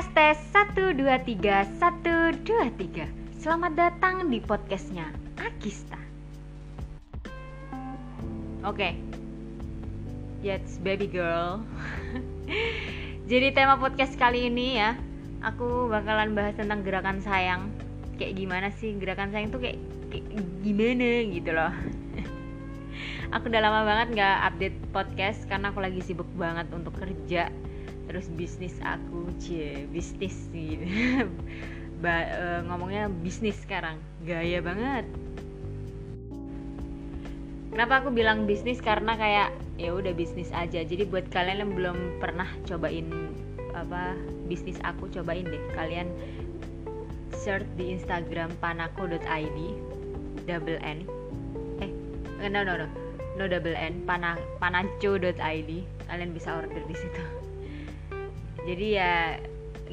Tes tes 1 2 3 1 2 3 Selamat datang di podcastnya Agista Oke. Yes baby girl. Jadi tema podcast kali ini ya Aku bakalan bahas tentang gerakan sayang. Kayak gimana sih gerakan sayang tuh kayak, kayak gimana gitu loh. Aku udah lama banget gak update podcast Karena aku lagi sibuk banget untuk kerja terus bisnis aku cie bisnis gitu ba, uh, ngomongnya bisnis sekarang gaya banget. Kenapa aku bilang bisnis? Karena kayak ya udah bisnis aja. Jadi buat kalian yang belum pernah cobain apa bisnis aku cobain deh. Kalian search di Instagram panako.id double n. Eh no no no. No double n pana panaco.id kalian bisa order di situ jadi ya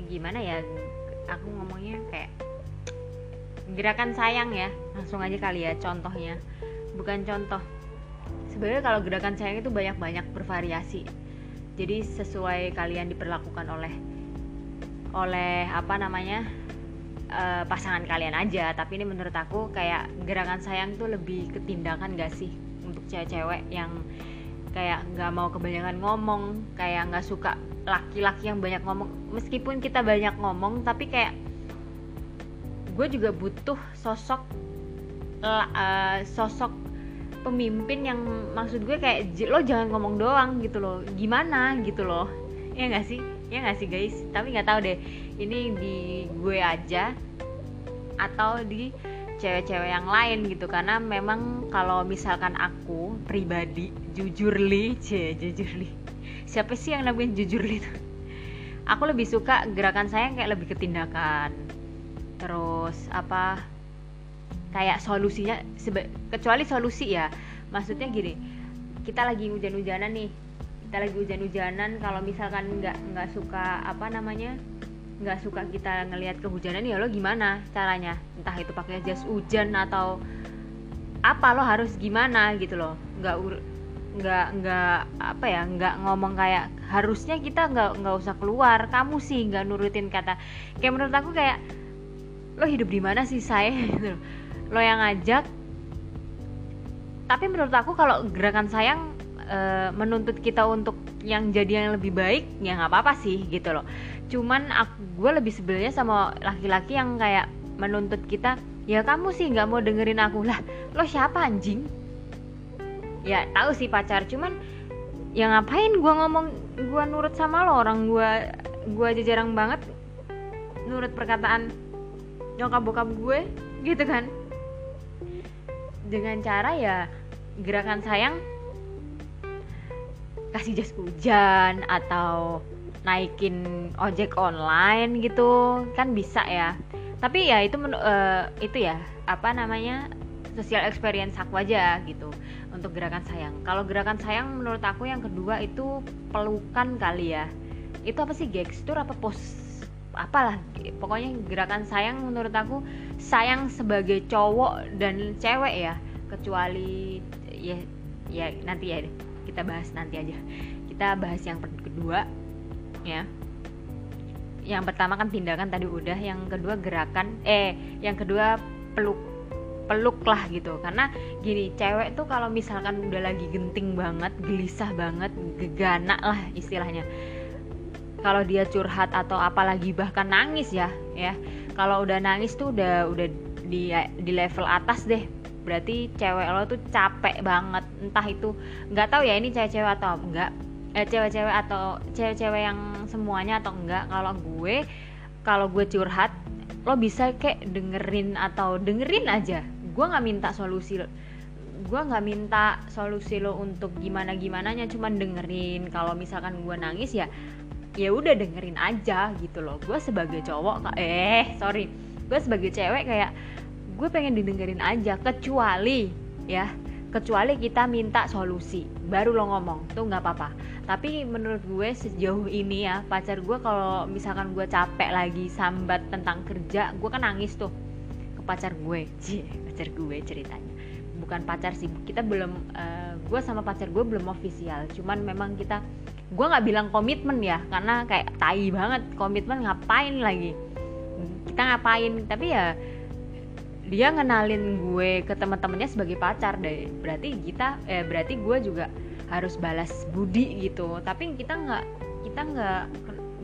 gimana ya aku ngomongnya kayak gerakan sayang ya langsung aja kali ya contohnya. Bukan contoh. Sebenarnya kalau gerakan sayang itu banyak-banyak bervariasi. Jadi sesuai kalian diperlakukan oleh oleh apa namanya uh, pasangan kalian aja. Tapi ini menurut aku kayak gerakan sayang tuh lebih ketindakan gak sih untuk cewek-cewek yang kayak nggak mau kebanyakan ngomong kayak nggak suka laki-laki yang banyak ngomong. Meskipun kita banyak ngomong tapi kayak gue juga butuh sosok uh, sosok pemimpin yang maksud gue kayak lo jangan ngomong doang gitu loh. Gimana gitu loh? Ya nggak sih? Ya nggak sih guys? Tapi nggak tahu deh. Ini di gue aja atau di cewek-cewek yang lain gitu. Karena memang kalau misalkan aku pribadi jujur li c jujur li. Siapa sih yang namanya jujur itu? Aku lebih suka gerakan saya kayak lebih ketindakan. Terus apa kayak solusinya kecuali solusi ya. Maksudnya gini kita lagi hujan-hujanan nih. Kita lagi hujan-hujanan kalau misalkan nggak nggak suka apa namanya nggak suka kita ngelihat kehujanan ya lo gimana caranya? Entah itu pakai jas hujan atau apa lo harus gimana gitu loh. Nggak nggak nggak apa ya nggak ngomong kayak harusnya kita nggak nggak usah keluar kamu sih nggak nurutin kata. Kayak menurut aku kayak lo hidup di mana sih saya gitu lo yang ngajak. Tapi menurut aku kalau gerakan sayang e, menuntut kita untuk yang jadi yang lebih baik ya nggak apa-apa sih gitu loh cuman aku gue lebih sebelnya sama laki-laki yang kayak menuntut kita ya kamu sih nggak mau dengerin aku lah. Lo siapa anjing? Ya tahu sih pacar cuman ya ngapain gue ngomong gue nurut sama lo? Orang gue gue aja jarang banget nurut perkataan nyokap bokap gue gitu kan. Dengan cara ya gerakan sayang kasih jas hujan atau naikin ojek online gitu kan bisa ya. Tapi ya itu uh, itu ya apa namanya social experience aku aja gitu untuk gerakan sayang. Kalau gerakan sayang menurut aku yang kedua itu pelukan kali ya. Itu apa sih gestur apa pos apalah. Pokoknya gerakan sayang menurut aku sayang sebagai cowok dan cewek ya. Kecuali ya ya nanti ya kita bahas nanti aja. Kita bahas yang kedua ya yang pertama kan tindakan tadi udah yang kedua gerakan eh yang kedua peluk peluk lah gitu. Karena gini cewek tuh kalau misalkan udah lagi genting banget gelisah banget gegana lah istilahnya. Kalau dia curhat atau apalagi bahkan nangis ya ya. Kalau udah nangis tuh udah udah di di level atas deh. Berarti cewek lo tuh capek banget. Entah itu nggak tahu ya ini cewek-cewek atau enggak. Eh, cewek-cewek atau cewek-cewek yang semuanya atau enggak. Kalau gue kalau gue curhat lo bisa kayak dengerin atau dengerin aja. Gue nggak minta solusi gue nggak minta solusi lo untuk gimana gimana nya cuman dengerin kalau misalkan gue nangis ya ya udah dengerin aja gitu loh. Gue sebagai cowok eh sorry. Gue sebagai cewek kayak gue pengen didengerin aja kecuali ya kecuali kita minta solusi baru lo ngomong tuh nggak apa-apa. Tapi menurut gue sejauh ini ya pacar gue kalau misalkan gue capek lagi sambat tentang kerja gue kan nangis tuh ke pacar gue. Cie, pacar gue ceritanya. Bukan pacar sih kita belum uh, gue sama pacar gue belum official. Cuman memang kita gue nggak bilang komitmen ya karena kayak tai banget komitmen ngapain lagi? Kita ngapain? Tapi ya dia ngenalin gue ke teman-temannya sebagai pacar deh. Berarti kita eh berarti gue juga harus balas budi gitu. Tapi kita nggak kita nggak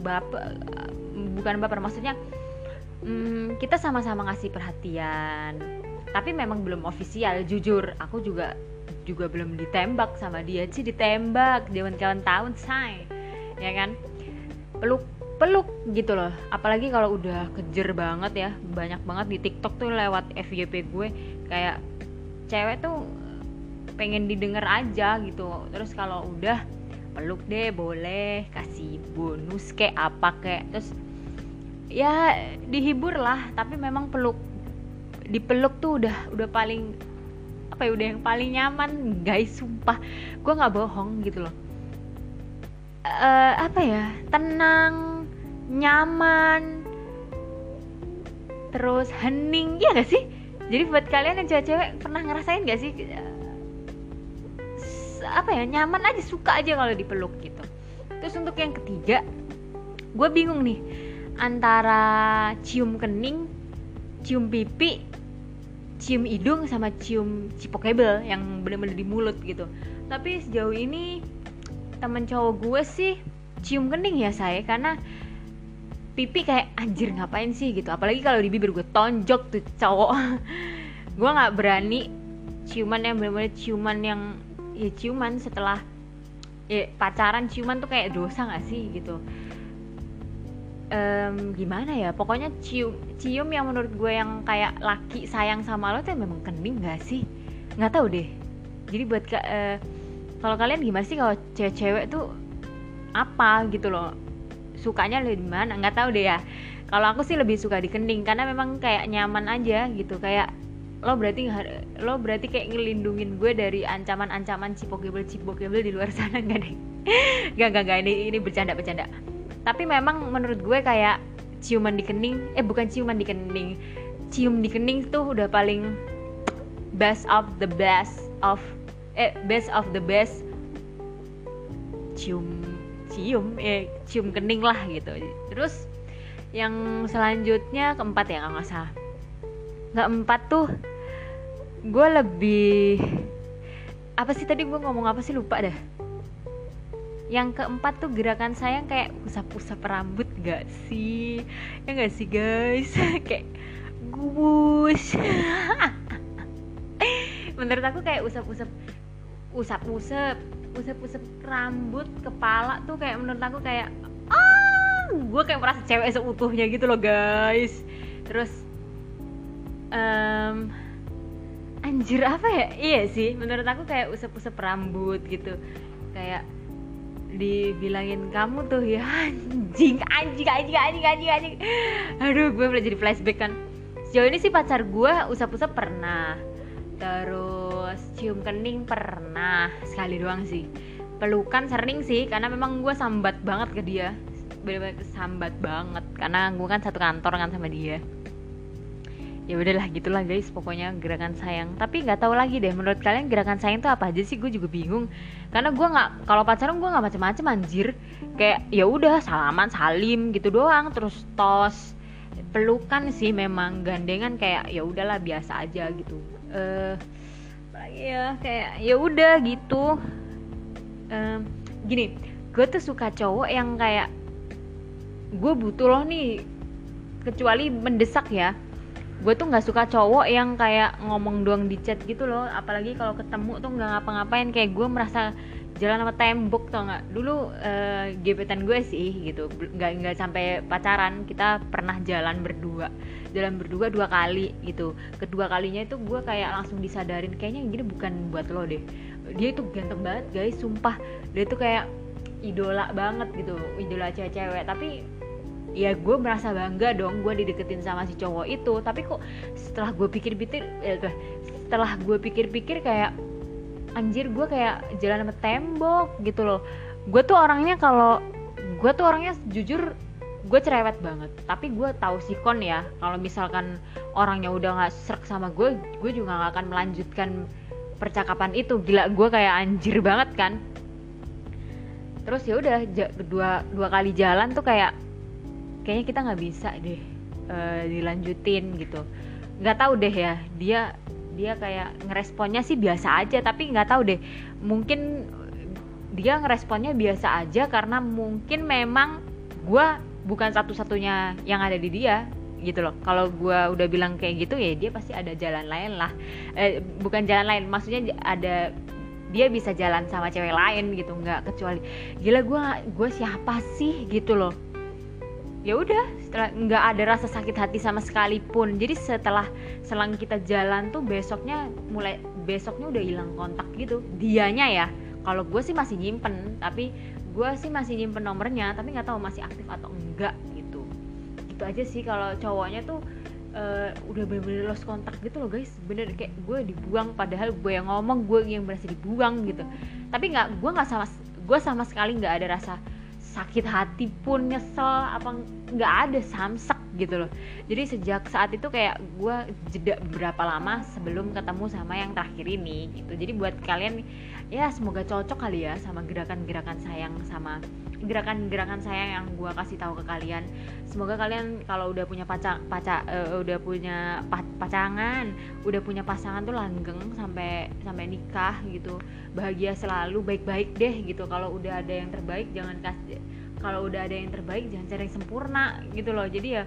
baper bukan baper maksudnya hmm, kita sama-sama ngasih perhatian. Tapi memang belum ofisial jujur. Aku juga juga belum ditembak sama dia. Sih ditembak zaman kawan tahun say. Ya kan? Peluk peluk gitu loh. Apalagi kalau udah kejer banget ya banyak banget di TikTok tuh lewat FYP gue kayak cewek tuh pengen didengar aja gitu. Terus kalau udah peluk deh boleh kasih bonus kayak apa kayak. Terus ya dihibur lah tapi memang peluk dipeluk tuh udah udah paling apa ya udah yang paling nyaman guys sumpah. Gue nggak bohong gitu loh. Uh, apa ya tenang nyaman. Terus hening ya gak sih? Jadi buat kalian yang cewek-cewek pernah ngerasain gak sih apa ya nyaman aja suka aja kalau dipeluk gitu. Terus untuk yang ketiga gue bingung nih antara cium kening cium pipi cium hidung sama cium cipokebel yang bener-bener di mulut gitu. Tapi sejauh ini temen cowok gue sih cium kening ya saya karena pipi kayak anjir ngapain sih? gitu. Apalagi kalau di bibir gue tonjok tuh cowok. Gue nggak berani ciuman yang bener-bener ciuman yang ya ciuman setelah ya pacaran ciuman tuh kayak dosa nggak sih gitu. Um, gimana ya pokoknya cium cium yang menurut gue yang kayak laki sayang sama lo tuh memang kening gak sih? Nggak tahu deh. Jadi buat uh, kalau kalian gimana sih kalau cewek-cewek tuh apa gitu loh sukanya lebih mana? Nggak tahu deh ya. Kalau aku sih lebih suka di kening karena memang kayak nyaman aja gitu. Kayak lo berarti lo berarti kayak ngelindungin gue dari ancaman-ancaman cipokebel cipokebel di luar sana nggak deh? Nggak nggak nggak. Ini ini bercanda bercanda tapi memang menurut gue kayak ciuman di kening eh bukan ciuman di kening cium di kening tuh udah paling best of the best of eh best of the best cium cium ya cium kening lah gitu. Terus yang selanjutnya keempat ya nggak salah. Keempat tuh gue lebih apa sih tadi gue ngomong apa sih? Lupa dah yang keempat tuh gerakan sayang kayak usap-usap rambut gak sih? Ya gak sih guys? Kayak gubus. Menurut aku kayak usap-usap usap-usap usap-usap rambut kepala tuh kayak menurut aku kayak ah! Gue kayak merasa cewek seutuhnya gitu loh guys. Terus um, anjir apa ya? Iya sih menurut aku kayak usap-usap rambut gitu. Kayak dibilangin kamu tuh ya anjing anjing anjing anjing anjing anjing. Aduh gue mulai jadi flashback kan. Sejauh ini sih pacar gue usap-usap pernah. Terus cium kening pernah sekali doang sih. Pelukan sering sih karena memang gue sambat banget ke dia. Bener-bener sambat banget karena gue kan satu kantor kan sama dia. Ya udahlah gitulah guys pokoknya gerakan sayang. Tapi nggak tahu lagi deh menurut kalian gerakan sayang itu apa aja sih? Gue juga bingung. Karena gue nggak kalau pacaran gue nggak macem-macem anjir. Kayak ya udah salaman salim gitu doang. Terus tos. Pelukan sih memang gandengan kayak ya udahlah biasa aja gitu. Uh, ya kayak ya udah gitu. Um, gini gue tuh suka cowok yang kayak gue butuh loh nih kecuali mendesak ya gue tuh nggak suka cowok yang kayak ngomong doang di chat gitu loh. Apalagi kalau ketemu tuh nggak ngapa-ngapain. Kayak gue merasa jalan sama tembok tau nggak? Dulu uh, gebetan gue sih gitu. Nggak nggak sampai pacaran. Kita pernah jalan berdua. Jalan berdua dua kali gitu. Kedua kalinya itu gue kayak langsung disadarin kayaknya gini bukan buat lo deh. Dia itu ganteng banget guys sumpah. Dia tuh kayak idola banget gitu. Idola cewek-cewek. Tapi ya gue merasa bangga dong gue dideketin sama si cowok itu. Tapi kok setelah gue pikir-pikir eh, setelah gue pikir-pikir kayak anjir gue kayak jalan sama tembok gitu loh. Gue tuh orangnya kalau gue tuh orangnya jujur gue cerewet banget. Tapi gue tahu sikon ya kalau misalkan orangnya udah nggak serak sama gue gue juga nggak akan melanjutkan percakapan itu. Gila gue kayak anjir banget kan. Terus ya udah dua dua kali jalan tuh kayak kayaknya kita nggak bisa deh uh, dilanjutin gitu. Nggak tahu deh ya dia dia kayak ngeresponnya sih biasa aja tapi nggak tahu deh. Mungkin dia ngeresponnya biasa aja karena mungkin memang gue bukan satu-satunya yang ada di dia gitu loh. Kalau gue udah bilang kayak gitu ya dia pasti ada jalan lain lah. Eh, bukan jalan lain maksudnya ada dia bisa jalan sama cewek lain gitu nggak kecuali gila gue gue siapa sih? gitu loh ya udah setelah nggak ada rasa sakit hati sama sekali pun jadi setelah selang kita jalan tuh besoknya mulai besoknya udah hilang kontak gitu. Dianya ya kalau gue sih masih nyimpen tapi gue sih masih nyimpen nomornya tapi nggak tahu masih aktif atau enggak gitu. Gitu aja sih kalau cowoknya tuh uh, udah bener-bener lost kontak gitu loh guys. Bener kayak gue dibuang padahal gue yang ngomong gue yang berhasil dibuang gitu. Tapi nggak gue nggak sama gue sama sekali nggak ada rasa sakit hati pun nyesel apa nggak ada samsak gitu loh. Jadi sejak saat itu kayak gue jeda berapa lama sebelum ketemu sama yang terakhir ini gitu. Jadi buat kalian ya semoga cocok kali ya sama gerakan-gerakan sayang sama gerakan-gerakan sayang yang gue kasih tahu ke kalian. Semoga kalian kalau udah punya pacar pacar uh, udah punya pacangan udah punya pasangan tuh langgeng sampai sampai nikah gitu. Bahagia selalu baik-baik deh gitu. Kalau udah ada yang terbaik jangan kasih kalau udah ada yang terbaik jangan cari yang sempurna gitu loh. Jadi ya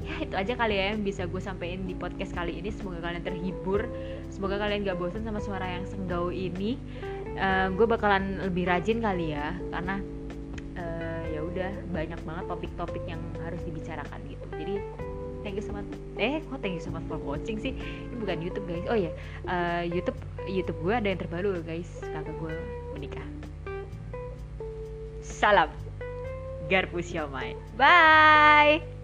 ya itu aja kali ya yang bisa gue sampein di podcast kali ini. Semoga kalian terhibur. Semoga kalian gak bosan sama suara yang senggau ini uh, gue bakalan lebih rajin kali ya karena uh, ya udah banyak banget topik-topik yang harus dibicarakan gitu. Jadi thank you so much. Eh kok thank you so for watching sih? Ini bukan YouTube guys. Oh ya yeah. uh, YouTube YouTube gue ada yang terbaru guys. Kakak gue menikah. Salam. Garpu Siomay. Bye